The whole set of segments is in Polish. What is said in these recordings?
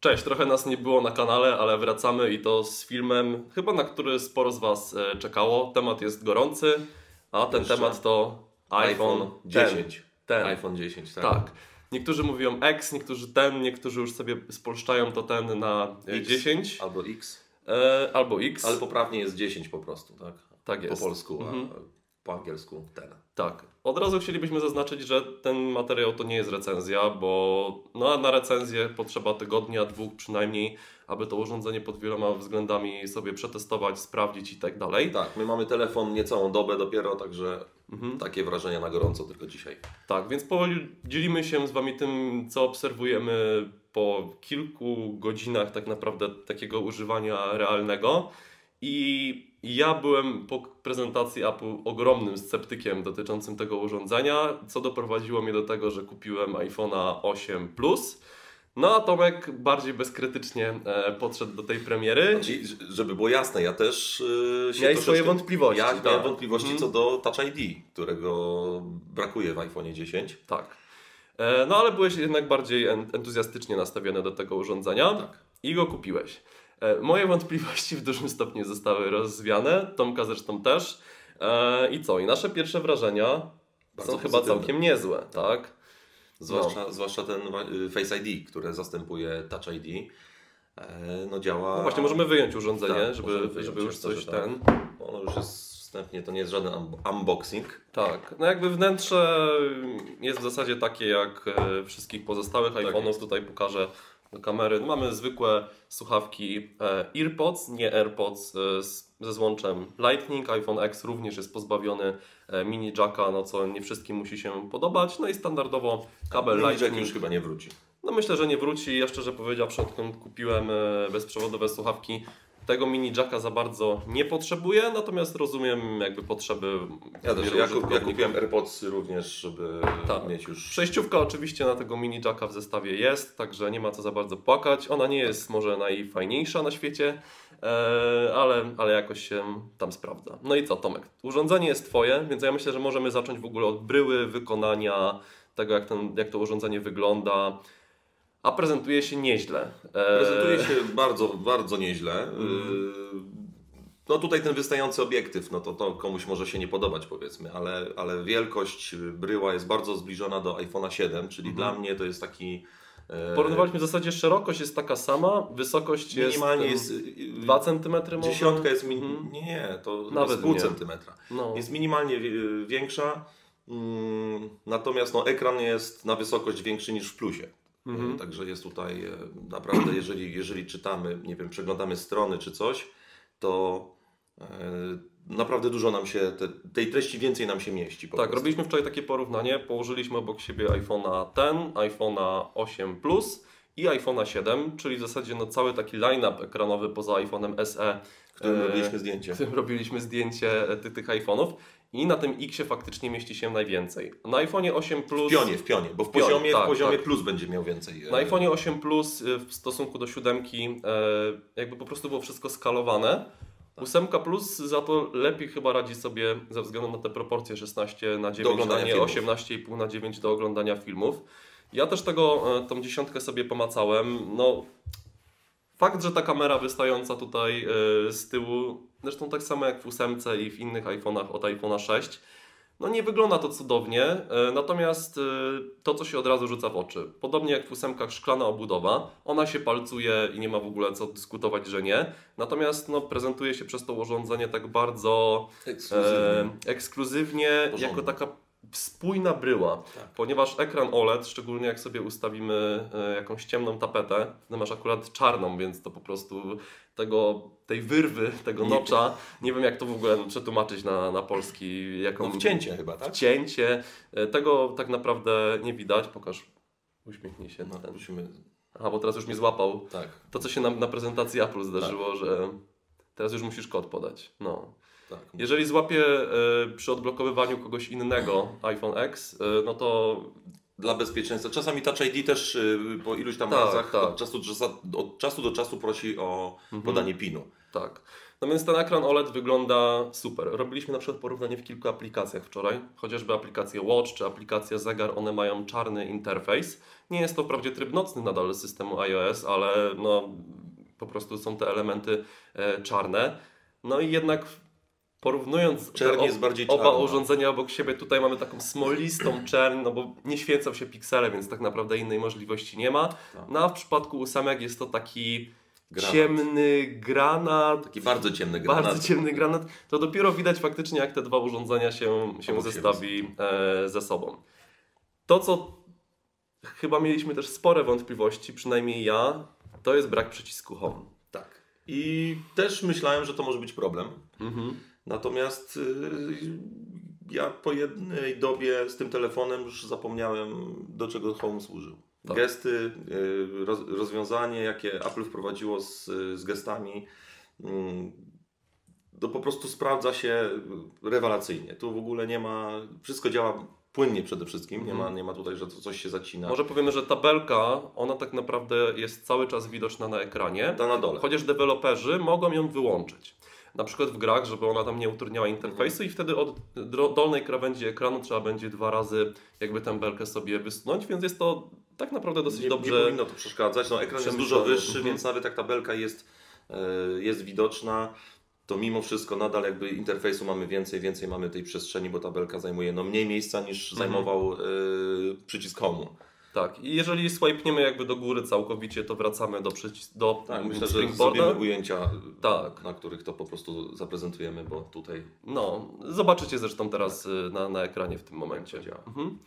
Cześć, trochę nas nie było na kanale, ale wracamy i to z filmem, chyba na który sporo z Was e, czekało. Temat jest gorący, a ten Jeszcze? temat to iPhone, iPhone 10. 10. Ten. iPhone 10, tak? Tak. Niektórzy mówią X, niektórzy ten, niektórzy już sobie spolszczają to ten na e, X. 10 Albo X. e, albo X. Ale poprawnie jest 10 po prostu, tak? Tak Po jest. polsku, Mhm. a po angielsku ten. Tak. Od razu chcielibyśmy zaznaczyć, że ten materiał to nie jest recenzja, bo no, na recenzję potrzeba tygodnia, dwóch przynajmniej, aby to urządzenie pod wieloma względami sobie przetestować, sprawdzić i tak dalej. Tak, my mamy telefon niecałą dobę dopiero, także Mhm. takie wrażenia na gorąco tylko dzisiaj. Tak, więc powoli dzielimy się z Wami tym, co obserwujemy po kilku godzinach tak naprawdę takiego używania realnego. I ja byłem po prezentacji Apple ogromnym sceptykiem dotyczącym tego urządzenia, co doprowadziło mnie do tego, że kupiłem iPhone'a 8 Plus. No a Tomek bardziej bezkrytycznie e, podszedł do tej premiery. Znaczy, żeby było jasne, ja też yy, się Miałeś swoje wątpliwości, Ja tak. miałem wątpliwości Mhm. co do Touch ID, którego brakuje w iPhone 10. Tak. E, no ale byłeś jednak bardziej en- entuzjastycznie nastawiony do tego urządzenia. Tak. i go kupiłeś. E, Moje wątpliwości w dużym stopniu zostały rozwiane, Tomka zresztą też. E, I co? I nasze pierwsze wrażenia Bardzo są chyba pozytywne. całkiem niezłe, tak? Zwłaszcza, zwłaszcza ten Face ID, które zastępuje Touch ID. E, No działa. No właśnie, możemy wyjąć urządzenie, Tak, żeby, wyjąć, żeby już coś tak. ten. Ono już jest wstępnie, to nie jest żaden un- unboxing. Tak, no jakby wnętrze jest w zasadzie takie jak wszystkich pozostałych Tak iPhone'ów. Tutaj pokażę do kamery. Mamy zwykłe słuchawki e, EarPods, nie AirPods e, ze złączem Lightning. iPhone X również jest pozbawiony e, mini jacka, no co nie wszystkim musi się podobać. No i standardowo kabel Mini Lightning. Jack już chyba nie wróci. No myślę, że nie wróci. Ja szczerze powiedziawszy, odkąd kupiłem bezprzewodowe słuchawki, tego mini jacka za bardzo nie potrzebuję, natomiast rozumiem jakby potrzeby Ja też, ja, ja kupiłem AirPods również, żeby Tak. mieć już... Przejściówka oczywiście na tego mini jacka w zestawie jest, także nie ma co za bardzo płakać. Ona nie jest może najfajniejsza na świecie, e, ale, ale jakoś się tam sprawdza. No i co, Tomek? Urządzenie jest Twoje, więc ja myślę, że możemy zacząć w ogóle od bryły, wykonania, tego jak, ten, jak to urządzenie wygląda. A prezentuje się nieźle. E, Prezentuje się bardzo, bardzo nieźle. Yy, No tutaj ten wystający obiektyw, no to, to komuś może się nie podobać powiedzmy, ale, ale wielkość bryła jest bardzo zbliżona do iPhone'a 7, czyli Mhm. dla mnie to jest taki... e, Porównywaliśmy w zasadzie szerokość jest taka sama, wysokość jest Minimalnie jest... yy, 2 cm może. Dziesiątka jest... Mhm. Nie, nie, to Nawet pół centymetra. No. Jest minimalnie większa, mm, natomiast no, ekran jest na wysokość większy niż w plusie. Mhm. E, Także jest tutaj e, naprawdę, jeżeli, jeżeli czytamy, nie wiem, przeglądamy strony czy coś, to e, naprawdę dużo nam się, te, tej treści więcej nam się mieści. Po Tak, prostu. robiliśmy wczoraj takie porównanie. Położyliśmy obok siebie iPhone'a 10, iPhone'a 8 Plus i iPhone'a 7, czyli w zasadzie no, cały taki line-up ekranowy poza iPhone'em SE, którym robiliśmy zdjęcie. którym robiliśmy zdjęcie e, ty, tych iPhone'ów. I na tym Xie faktycznie mieści się najwięcej. Na iPhone'ie 8 Plus. W pionie, w pionie, bo w pionie, poziomie, tak, w poziomie tak. plus będzie miał więcej. e, Na iPhone'ie 8 Plus y, w stosunku do 7 jakby po prostu było wszystko skalowane. 8 Plus za to lepiej chyba radzi sobie ze względu na te proporcje 16 na 9, a oglądania nie filmów. 18,5 na 9 do oglądania filmów. Ja też tego, e, tą dziesiątkę sobie pomacałem. No, fakt, że ta kamera wystająca tutaj e, z tyłu, zresztą tak samo jak w 8 i w innych iPhone'ach od iPhone'a 6, no nie wygląda to cudownie, e, natomiast e, to, co się od razu rzuca w oczy, podobnie jak w ósemkach szklana obudowa, ona się palcuje i nie ma w ogóle co dyskutować, że nie, natomiast no, prezentuje się przez to urządzenie tak bardzo Ekskluzywnie. e, ekskluzywnie, jako taka spójna bryła, Tak. ponieważ ekran OLED, szczególnie jak sobie ustawimy e, jakąś ciemną tapetę, ty masz akurat czarną, więc to po prostu tego, tej wyrwy, tego Nie. nocza, nie wiem jak to w ogóle przetłumaczyć na, na polski, jaką No wcięcie chyba, tak? wcięcie. E, Tego tak naprawdę nie widać. Pokaż. Uśmiechnij się. No, ten. musimy, Aha, bo teraz już mnie złapał. tak. To, co się nam na prezentacji Apple zdarzyło, Tak. że teraz już musisz kod podać. No. Tak. Jeżeli złapie e, przy odblokowywaniu kogoś innego iPhone X, e, no to Dla bezpieczeństwa. Czasami Touch ID też y, po iluś tam Tak, razach tak. Od, czasu, do czasu- od czasu do czasu prosi o Mhm. podanie PIN-u. Tak. No więc ten ekran OLED wygląda super. Robiliśmy na przykład porównanie w kilku aplikacjach wczoraj, chociażby aplikację Watch czy aplikacja Zegar, one mają czarny interfejs. Nie jest to wprawdzie tryb nocny nadal systemu iOS, ale no, po prostu są te elementy e, czarne. No i jednak porównując Czerń jest bardziej oba urządzenia obok siebie, tutaj mamy taką smolistą czerń, no bo nie świecą się piksele, więc tak naprawdę innej możliwości nie ma. Tak. No a w przypadku ósemek jest to taki Granat. ciemny granat, Taki bardzo ciemny granat. bardzo ciemny granat, to dopiero widać faktycznie, jak te dwa urządzenia się, się Obok zestawi e, ze sobą. To, co chyba mieliśmy też spore wątpliwości, przynajmniej ja, to jest brak przycisku Home. Tak. I też myślałem, że to może być problem. Mhm. Natomiast y, ja po jednej dobie z tym telefonem już zapomniałem, do czego Home służył. Tak. Gesty, y, roz, rozwiązanie, jakie Apple wprowadziło z, z gestami, mm, to po prostu sprawdza się rewelacyjnie. Tu w ogóle nie ma, wszystko działa płynnie przede wszystkim, nie, ma, nie ma tutaj, że to coś się zacina. Może powiemy, że tabelka, ona tak naprawdę jest cały czas widoczna na ekranie, Ta na dole. chociaż deweloperzy mogą ją wyłączyć. Na przykład w grach, żeby ona tam nie utrudniała interfejsu i wtedy od dolnej krawędzi ekranu trzeba będzie dwa razy jakby tę belkę sobie wysunąć, więc jest to tak naprawdę dosyć nie, dobrze. nie powinno to przeszkadzać. No, ekran jest dużo wyższy, Mhm. więc nawet jak tabelka jest, e, jest widoczna, to mimo wszystko nadal jakby interfejsu mamy więcej, więcej mamy tej przestrzeni, bo tabelka zajmuje no, mniej miejsca niż Mhm. zajmował e, przycisk. Tak, i jeżeli swipniemy jakby do góry całkowicie, to wracamy do, przycis- do Tak, myślę, że zrobimy ujęcia, Tak. na których to po prostu zaprezentujemy, bo tutaj No, zobaczycie zresztą teraz y, na, na ekranie w tym momencie. Mhm.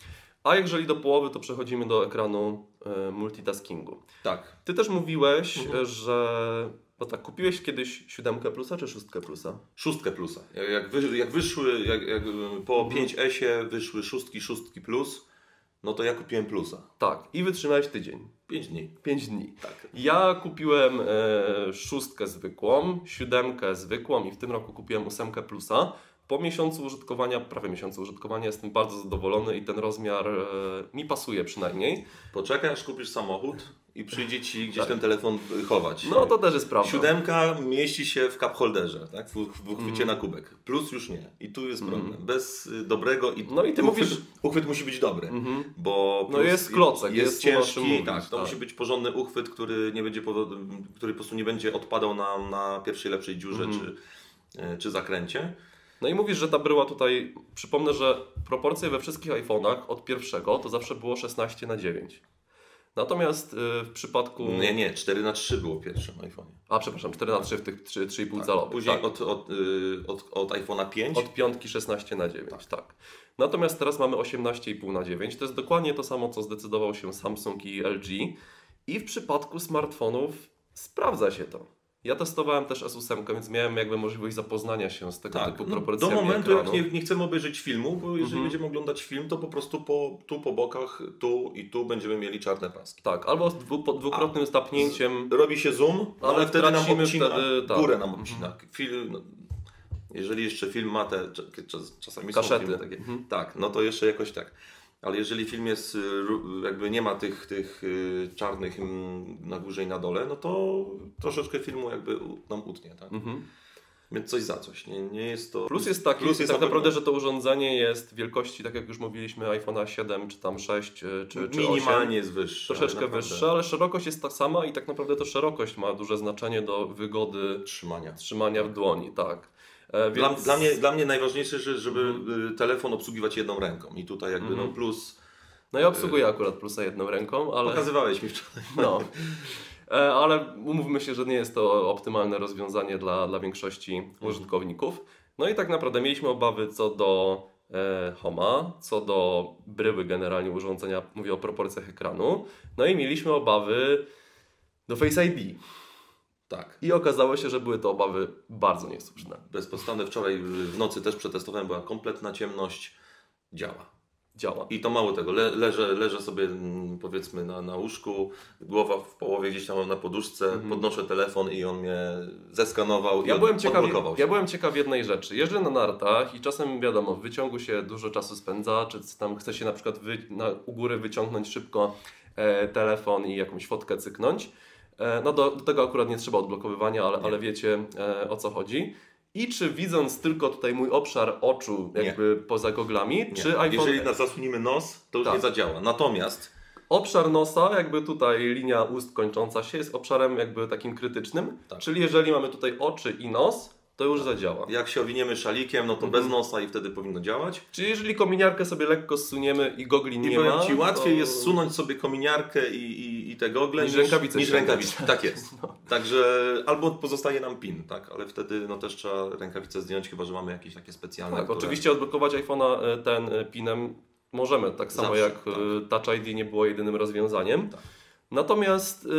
A jeżeli do połowy, to przechodzimy do ekranu e, multitaskingu. Tak. Ty też mówiłeś, Mhm. że no tak, kupiłeś kiedyś 7 plusa czy 6 plusa? Szóstkę plusa. Jak, jak, wy, jak wyszły, jak, jak po Mhm. 5S-ie wyszły szóstki, szóstki plus, no to ja kupiłem plusa. Tak, i wytrzymałeś tydzień, 5 dni. 5 dni. Tak. Ja kupiłem e, szóstkę zwykłą, siódemkę zwykłą i w tym roku kupiłem ósemkę plusa. Po miesiącu użytkowania, prawie miesiącu użytkowania jestem bardzo zadowolony i ten rozmiar e, mi pasuje przynajmniej. Poczekaj aż kupisz samochód i przyjdzie Ci gdzieś Tak. ten telefon chować. No to też jest prawda. Siódemka mieści się w cup holderze, tak? w, w uchwycie Mhm. na kubek. Plus już nie. I tu jest problem. Bez y, dobrego i No i ty uchwyt, mówisz- uchwyt musi być dobry. Mhm. Bo No jest klocek, jest, jest, ciężki, tak, to tak. musi być porządny uchwyt, który nie będzie który po prostu nie będzie odpadał na, na pierwszej lepszej dziurze Mhm. czy, y, czy zakręcie. No i mówisz, że ta bryła tutaj, przypomnę, że proporcje we wszystkich iPhone'ach od pierwszego to zawsze było 16 na 9. Natomiast y, w przypadku... Nie, nie, 4 na 3 było w pierwszym iPhone'ie. A przepraszam, 4 na 3 w tych 3, 3,5 Tak. calowych. Później tak. od, od, y, od, od iPhone'a 5 Od piątki 16 na 9, tak. Natomiast teraz mamy 18,5 na 9. To jest dokładnie to samo, co zdecydował się Samsung i LG. I w przypadku smartfonów sprawdza się to. Ja testowałem też S8, więc miałem jakby możliwość zapoznania się z tego Tak, typu no, proporcjami do momentu ekranu. jak nie, nie chcemy obejrzeć filmu, bo jeżeli Mhm. będziemy oglądać film, to po prostu po, tu po bokach, tu i tu będziemy mieli czarne paski. Tak, albo z dwu, dwukrotnym stapnięciem. Robi się zoom, Ale ale wtedy nam obcina, wtedy- tak. górę nam Mhm. obcina. Film, no, jeżeli jeszcze film ma te, cz- czas, czasami Kaszety. są filmy takie, Mhm. tak, no to jeszcze jakoś tak. Ale jeżeli film jest, y, jakby nie ma tych, tych y, czarnych mm, na górze i na dole, no to troszeczkę filmu jakby nam utnie, tak? Mhm. Więc coś za coś, nie, nie jest to... Plus jest taki, plus jest tak na naprawdę, że to urządzenie jest wielkości, tak jak już mówiliśmy, iPhone'a 7 czy tam 6 y, czy, czy 8. Minimalnie jest wyższy. Troszeczkę naprawdę wyższe, ale szerokość jest ta sama i tak naprawdę to szerokość ma duże znaczenie do wygody Trzymania. trzymania w dłoni, tak. E, Dla, więc... dla, mnie, dla mnie najważniejsze, że, żeby Mhm. y, telefon obsługiwać jedną ręką. I tutaj jakby Mhm. no plus... No ja obsługuję akurat plusa jedną ręką, ale... Pokazywałeś mi wczoraj. No. E, Ale umówmy się, że nie jest to optymalne rozwiązanie dla, dla większości Mhm. użytkowników. No i tak naprawdę mieliśmy obawy co do e, Homa, co do bryły generalnie urządzenia, mówię o proporcjach ekranu. No i mieliśmy obawy do Face ID. Tak. I okazało się, że były to obawy bardzo niesłuszne. Bezpodstawne wczoraj w nocy też przetestowałem, była kompletna ciemność. Działa. Działa. I to mało tego, le, leżę, leżę sobie mm, powiedzmy na, na łóżku, głowa w połowie gdzieś tam na poduszce, Mhm. podnoszę telefon i on mnie zeskanował Ja i byłem, ciekaw, ja byłem ciekaw jednej rzeczy. Jeżdżę na nartach i czasem wiadomo, w wyciągu się dużo czasu spędza, czy tam chce się na przykład wy, na, u góry wyciągnąć szybko e, telefon i jakąś fotkę cyknąć. E, no do, do tego akurat nie trzeba odblokowywania, ale, ale wiecie e, o co chodzi. I czy widząc tylko tutaj mój obszar oczu, jakby poza goglami, Nie. czy iPhone. Jeżeli nas zasłonimy nos, to już Tak. nie zadziała. Natomiast Obszar nosa, jakby tutaj linia ust kończąca się, jest obszarem jakby takim krytycznym. Tak. Czyli jeżeli mamy tutaj oczy i nos, to już zadziała. jak się owiniemy szalikiem, no to Mhm. bez nosa i wtedy powinno działać. Czyli jeżeli kominiarkę sobie lekko zsuniemy i gogli I nie powiem ma, Ci, łatwiej to... jest sunąć sobie kominiarkę i, i, i te gogle Niż rękawice niż rękawice. Tak jest. No. Także albo pozostaje nam pin, tak, ale wtedy no też trzeba rękawice zdjąć, chyba że mamy jakieś takie specjalne. Tak, które- oczywiście odblokować iPhone'a e, ten e, pinem możemy, tak samo Zawsze, jak tak. e, Touch ID nie było jedynym rozwiązaniem. Tak. Natomiast y,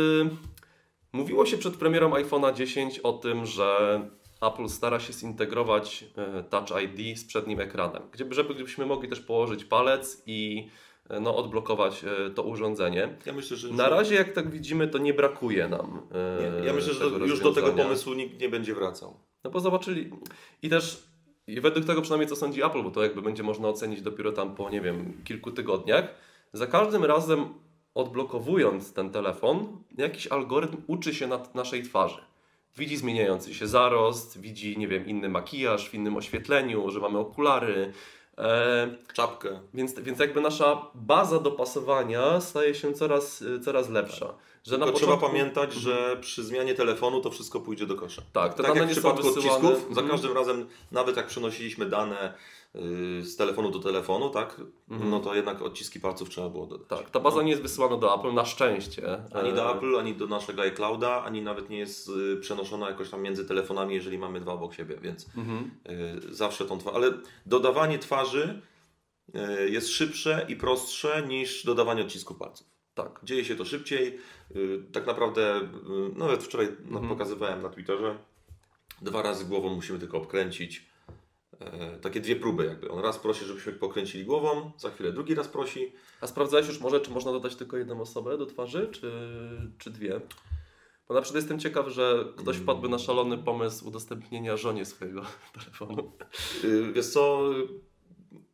mówiło się przed premierą iPhone'a 10 o tym, że Apple stara się zintegrować e, Touch ID z przednim ekranem, żeby gdybyśmy mogli też położyć palec i e, no, odblokować e, to urządzenie. Ja myślę, że Na razie, jak tak widzimy, to nie brakuje nam. nie, ja myślę, że już do tego pomysłu nikt nie będzie wracał. No bo zobaczyli. I też i według tego przynajmniej co sądzi Apple, bo to jakby będzie można ocenić dopiero tam po, nie wiem, kilku tygodniach. Za każdym razem odblokowując ten telefon, jakiś algorytm uczy się na naszej twarzy. Widzi zmieniający się zarost, widzi, nie wiem, inny makijaż w innym oświetleniu, że mamy okulary. E, Czapkę. więc, więc jakby nasza baza dopasowania staje się coraz, coraz lepsza. Że Tylko trzeba początku- pamiętać, że przy zmianie telefonu to wszystko pójdzie do kosza. Tak, te tak dane jak w nie przypadku wysyłane. odcisków, za Mhm. każdym razem, nawet jak przenosiliśmy dane z telefonu do telefonu, tak, Mhm. no to jednak odciski palców trzeba było dodać. Tak, ta baza nie jest wysyłana do Apple, na szczęście. Ani do E, Apple, ani do naszego iClouda, ani nawet nie jest y, przenoszona jakoś tam między telefonami, jeżeli mamy dwa obok siebie, więc Mhm. y, zawsze tą twarz. Ale dodawanie twarzy y, jest szybsze i prostsze niż dodawanie odcisków palców. Tak. Dzieje się to szybciej. Y, Tak naprawdę, y, nawet wczoraj no, Mhm. pokazywałem na Twitterze, dwa razy głową musimy tylko obkręcić. E, Takie dwie próby jakby. On raz prosi, żebyśmy pokręcili głową, za chwilę drugi raz prosi. A sprawdzałeś już może, czy można dodać tylko jedną osobę do twarzy, czy, czy dwie? Bo na przykład jestem ciekaw, że ktoś wpadłby na szalony pomysł udostępnienia żonie swojego telefonu. Y, Wiesz co,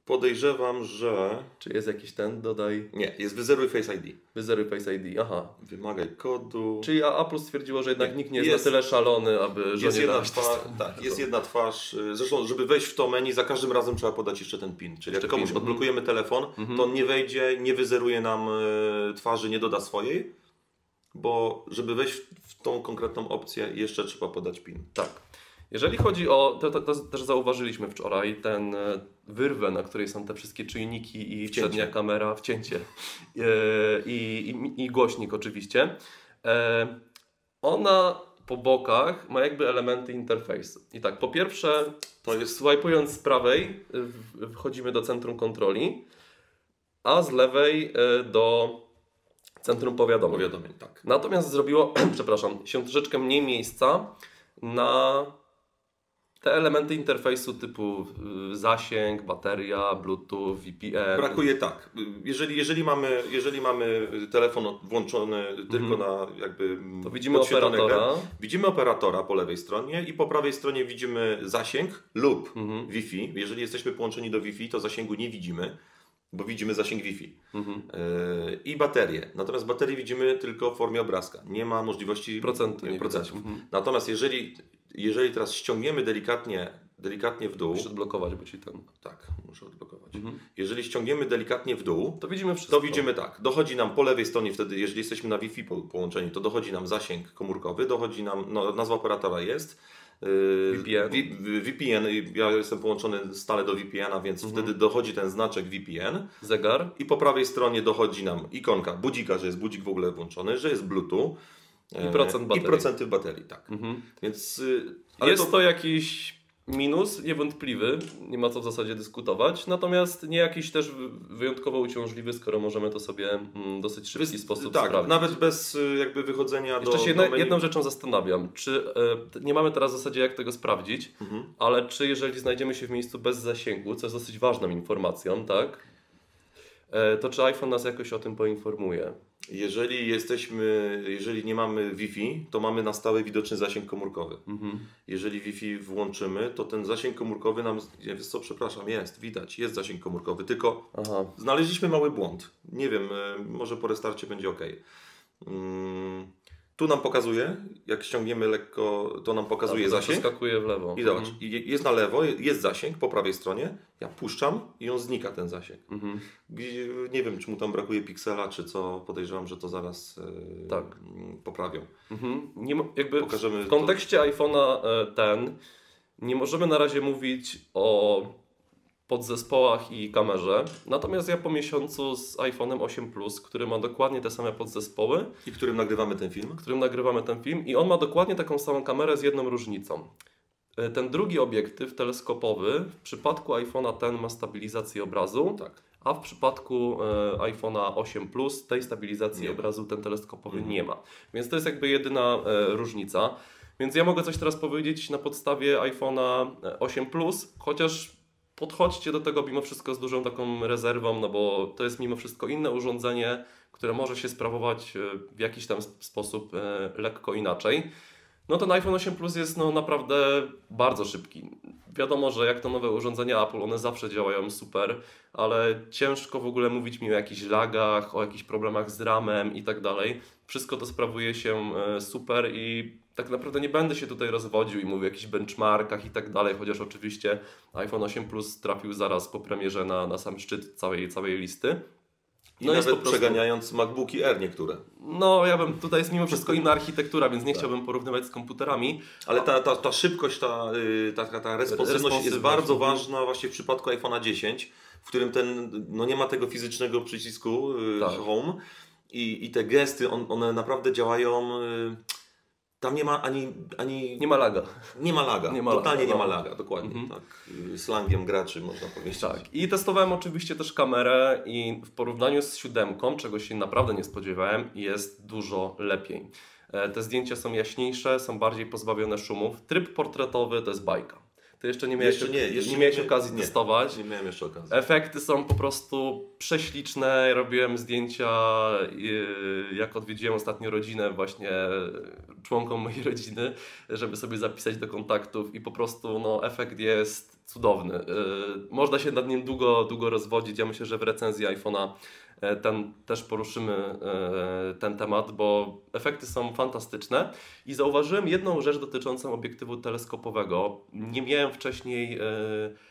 podejrzewam, że... Czy jest jakiś ten, dodaj, Nie, jest wyzeruj Face ID. wyzeruj Face ID, aha. Wymagaj kodu. Czyli a Apple stwierdziło, że jednak Nie, nikt nie jest, jest- na tyle szalony, aby Jest jedna, twarz, tak, jest jedna twarz. y, Zresztą, żeby wejść w to menu, za każdym razem trzeba podać jeszcze ten PIN. Czyli Jeszcze jak komuś PIN, mhm. odblokujemy telefon, Mhm. to on nie wejdzie, nie wyzeruje nam y, twarzy, nie doda swojej, bo żeby wejść w tą konkretną opcję, jeszcze trzeba podać PIN. Tak. Jeżeli chodzi o, to, to, to też zauważyliśmy wczoraj, ten e, wyrwę, na której są te wszystkie czujniki i Wcięcie. przednia kamera, wcięcie e, i, i, i głośnik oczywiście. E, ona po bokach ma jakby elementy interfejsu. I tak, po pierwsze, To jest swajpując z prawej wchodzimy do centrum kontroli, a z lewej do centrum powiadomień. powiadomień, tak. Natomiast zrobiło, przepraszam, się troszeczkę mniej miejsca na te elementy interfejsu typu y, zasięg, bateria, Bluetooth, VPN. Brakuje tak. Jeżeli, jeżeli, mamy, jeżeli mamy telefon włączony tylko na jakby Mhm. To widzimy operatora. widzimy operatora po lewej stronie i po prawej stronie widzimy zasięg lub Mhm. Wi-Fi. Jeżeli jesteśmy połączeni do Wi-Fi, to zasięgu nie widzimy, bo widzimy zasięg Wi-Fi. Mhm. Yy, I baterię. Natomiast baterię widzimy tylko w formie obrazka. Nie ma możliwości Procenty procentów. Mhm. Natomiast jeżeli, jeżeli teraz ściągniemy delikatnie, delikatnie w dół, Musisz odblokować, bo ci ten. tak, muszę odblokować. Mhm. Jeżeli ściągniemy delikatnie w dół, To widzimy wszystko. to widzimy tak, dochodzi nam po lewej stronie wtedy, jeżeli jesteśmy na Wi-Fi po, połączeni, to dochodzi nam zasięg komórkowy, dochodzi nam, no, nazwa operatora jest. yy, VPN. V- VPN, ja jestem połączony stale do VPN-a, więc Mhm. wtedy dochodzi ten znaczek VPN Zegar. i po prawej stronie dochodzi nam ikonka budzika, że jest budzik w ogóle włączony, że jest Bluetooth. I e, procent baterii. I procenty w baterii, tak. Mhm. Więc y, Jest to... jakiś minus, niewątpliwy, nie ma co w zasadzie dyskutować, natomiast nie jakiś też wy- wyjątkowo uciążliwy, skoro możemy to sobie mm, dosyć szybki sposób tak, sprawdzić. nawet bez y, jakby wychodzenia Jeszcze do, się do jedna, jedną rzeczą zastanawiam, czy e, nie mamy teraz w zasadzie jak tego sprawdzić, Mhm. ale czy jeżeli znajdziemy się w miejscu bez zasięgu, co jest dosyć ważną informacją, tak? E, to czy iPhone nas jakoś o tym poinformuje? Jeżeli jesteśmy, jeżeli nie mamy Wi-Fi, to mamy na stałe widoczny zasięg komórkowy. Mhm. Jeżeli Wi-Fi włączymy, to ten zasięg komórkowy nam, nie wiesz co, przepraszam, jest, widać, jest zasięg komórkowy, tylko Aha. znaleźliśmy mały błąd. Nie wiem, e, może po restarcie będzie ok. Tu nam pokazuje, jak ściągniemy lekko, to nam pokazuje Tak, zasięg. Skakuje w lewo. I zobacz, Mhm. jest na lewo, jest zasięg po prawej stronie, ja puszczam i on znika ten zasięg. Mhm. Nie wiem, czy mu tam brakuje piksela, czy co, podejrzewam, że to zaraz e, Tak. poprawią. Mhm. Nie jakby Pokażemy w kontekście iPhone'a e, ten nie możemy na razie mówić o podzespołach i kamerze. Natomiast ja po miesiącu z iPhone'em 8 Plus, który ma dokładnie te same podzespoły, I którym nagrywamy ten film. którym nagrywamy ten film i on ma dokładnie taką samą kamerę z jedną różnicą. E, Ten drugi obiektyw teleskopowy w przypadku iPhone'a ten ma stabilizację obrazu, Tak. a w przypadku e, iPhone'a 8 Plus tej stabilizacji Nie obrazu ten teleskopowy Mhm. nie ma. Więc to jest jakby jedyna e, różnica. Więc ja mogę coś teraz powiedzieć na podstawie iPhone'a 8 Plus, chociaż podchodźcie do tego mimo wszystko z dużą taką rezerwą, no bo to jest mimo wszystko inne urządzenie, które może się sprawować e, w jakiś tam sp- sposób e, lekko inaczej. No ten iPhone 8 Plus jest no naprawdę bardzo szybki. Wiadomo, że jak to nowe urządzenia Apple, one zawsze działają super, ale ciężko w ogóle mówić mi o jakichś lagach, o jakichś problemach z ramem i tak dalej. Wszystko to sprawuje się e, super i tak naprawdę nie będę się tutaj rozwodził i mówił o jakichś benchmarkach i tak dalej, chociaż oczywiście iPhone 8 Plus trafił zaraz po premierze na, na sam szczyt całej, całej listy. I No jest nawet po prostu- przeganiając MacBooki R niektóre. No, ja bym, tutaj jest mimo wszystko inna architektura, więc nie chciałbym porównywać z komputerami. Ale ta, ta, ta szybkość, ta, y, ta, ta, ta responsywność jest bardzo ważna właśnie w przypadku iPhone'a 10, w którym ten, no nie ma tego fizycznego przycisku y, Tak. Home i, i te gesty, on, one naprawdę działają. y, Tam nie ma ani, ani Nie ma laga. nie ma laga. Nie ma Totalnie laga, nie ma no. laga, dokładnie. Mhm. Tak. Slangiem graczy można powiedzieć. Tak. I testowałem oczywiście też kamerę i w porównaniu z siódemką, czego się naprawdę nie spodziewałem, jest dużo lepiej. E, Te zdjęcia są jaśniejsze, są bardziej pozbawione szumów. Tryb portretowy to jest bajka. Ty jeszcze nie miałeś, Jeszcze nie, jeszcze nie miałeś nie- okazji nie. testować. Nie miałem jeszcze okazji. Efekty są po prostu prześliczne. Robiłem zdjęcia, jak odwiedziłem ostatnio rodzinę, właśnie członkom mojej rodziny, żeby sobie zapisać do kontaktów i po prostu no, efekt jest cudowny. Yy, Można się nad nim długo, długo rozwodzić. Ja myślę, że w recenzji iPhone'a ten, też poruszymy e, ten temat, bo efekty są fantastyczne. I zauważyłem jedną rzecz dotyczącą obiektywu teleskopowego. Nie miałem wcześniej e,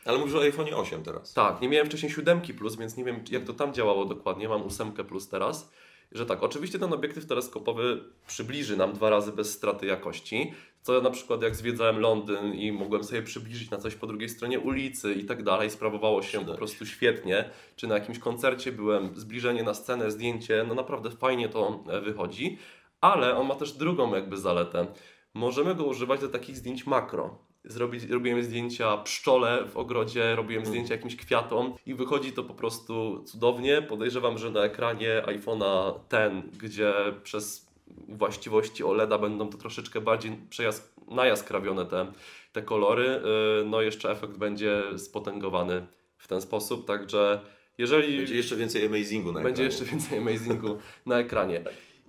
Ale mówisz o iPhone'ie 8 teraz. tak, nie miałem wcześniej 7 plus, więc nie wiem jak to tam działało dokładnie. Mam 8 plus teraz. Że tak, oczywiście ten obiektyw teleskopowy przybliży nam dwa razy bez straty jakości. Co na przykład jak zwiedzałem Londyn i mogłem sobie przybliżyć na coś po drugiej stronie ulicy i tak dalej, sprawowało się po prostu świetnie. Czy na jakimś koncercie byłem, zbliżenie na scenę, zdjęcie, no naprawdę fajnie to e, wychodzi. Ale on ma też drugą jakby zaletę. Możemy go używać do takich zdjęć makro. Zrobić, robiłem zdjęcia pszczole w ogrodzie, robiłem zdjęcia jakimś kwiatom i wychodzi to po prostu cudownie. Podejrzewam, że na ekranie iPhone'a ten, gdzie przez właściwości OLEDa będą to troszeczkę bardziej przejas- najaskrawione te, te kolory, yy, no jeszcze efekt będzie spotęgowany w ten sposób, także jeżeli... Będzie jeszcze więcej amazingu na Będzie ekranie. jeszcze więcej amazingu na ekranie.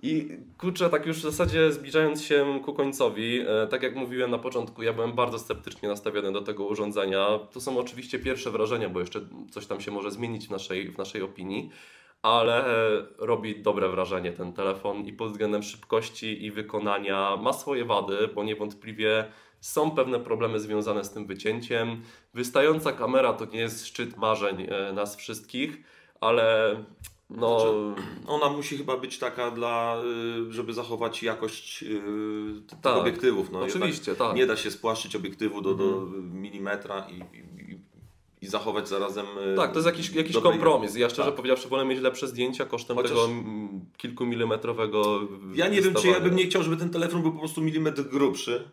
I kurczę, tak już w zasadzie zbliżając się ku końcowi, e, tak jak mówiłem na początku, ja byłem bardzo sceptycznie nastawiony do tego urządzenia. To są oczywiście pierwsze wrażenia, bo jeszcze coś tam się może zmienić w naszej, w naszej opinii, ale e, robi dobre wrażenie ten telefon i pod względem szybkości i wykonania ma swoje wady, bo niewątpliwie są pewne problemy związane z tym wycięciem. Wystająca kamera to nie jest szczyt marzeń e, nas wszystkich, ale no, Znaczy, Ona musi chyba być taka dla, y, żeby zachować jakość y, tych Tak, obiektywów. No, oczywiście, tak. Nie da się spłaszczyć obiektywu do, do milimetra i, i, i zachować zarazem. y, Tak, to jest jakiś, jakiś kompromis. Ja szczerze Tak. powiedziawszy wolę mieć lepsze zdjęcia kosztem Chociaż- tego kilkumilimetrowego Ja nie wiem, czy ja bym nie chciał, żeby ten telefon był po prostu milimetr grubszy.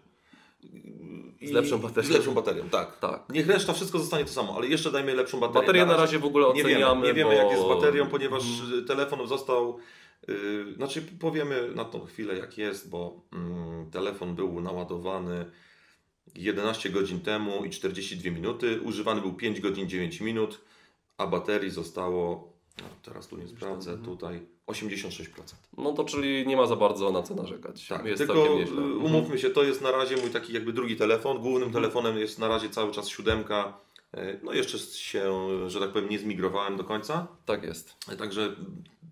Z lepszą baterią. Z lepszą baterią, tak. Tak. Niech reszta wszystko zostanie to samo, ale jeszcze dajmy lepszą baterię. Baterię na razie w ogóle nie oceniamy, wiemy, nie wiemy bo... jak jest z baterią, ponieważ y, telefon został. Yy, znaczy, powiemy na tą chwilę, jak jest, bo mm, telefon był naładowany 11 godzin temu i 42 minuty. Używany był 5 godzin 9 minut, a baterii zostało. No, teraz tu nie sprawdzę, Mhm. tutaj 86%. No to czyli nie ma za bardzo na co narzekać. Tak, jest tylko nieźle. Mhm. umówmy się, to jest na razie mój taki jakby drugi telefon. Głównym telefonem jest na razie cały czas siódemka. Y, No jeszcze się, że tak powiem, nie zmigrowałem do końca. Tak jest. Także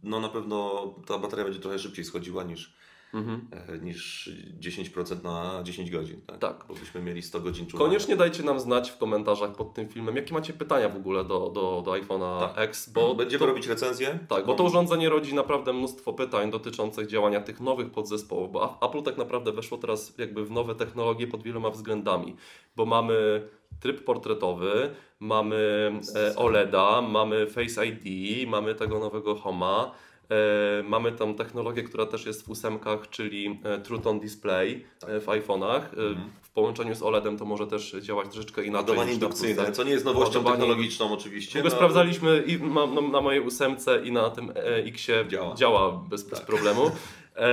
no na pewno ta bateria będzie trochę szybciej schodziła niż, Mhm. e, niż 10% na 10 godzin. Tak? Tak. Bo byśmy mieli 100 godzin czuwania. Koniecznie dajcie nam znać w komentarzach pod tym filmem, jakie macie pytania w ogóle do, do, do iPhone'a Tak. X, bo Będziemy to, robić recenzję. tak, bo to urządzenie rodzi naprawdę mnóstwo pytań dotyczących działania tych nowych podzespołów, bo Apple tak naprawdę weszło teraz jakby w nowe technologie pod wieloma względami, bo mamy tryb portretowy, mamy e, OLEDa, mamy Face ID, mamy tego nowego Homa, mamy tam technologię, która też jest w ósemkach, czyli e, True Tone Display e, w iPhone'ach. E, Mhm. W połączeniu z OLEDem to może też działać troszeczkę inaczej. Ładowanie indukcyjne, co nie jest nowością Ładowanie- technologiczną oczywiście. No, sprawdzaliśmy i ma, no, na mojej ósemce i na tym e, X-ie Działa. działa bez, bez Tak. problemu. E,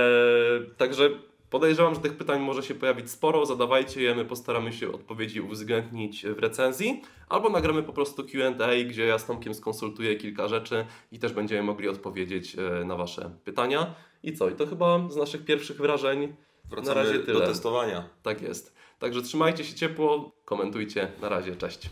także podejrzewam, że tych pytań może się pojawić sporo. Zadawajcie je, my postaramy się odpowiedzi uwzględnić w recenzji. Albo nagramy po prostu Q&A, gdzie ja z Tomkiem skonsultuję kilka rzeczy i też będziemy mogli odpowiedzieć e, na Wasze pytania. I co? I to chyba z naszych pierwszych wrażeń Wracamy na razie do tyle. testowania. tak jest. Także trzymajcie się ciepło, komentujcie. Na razie, cześć.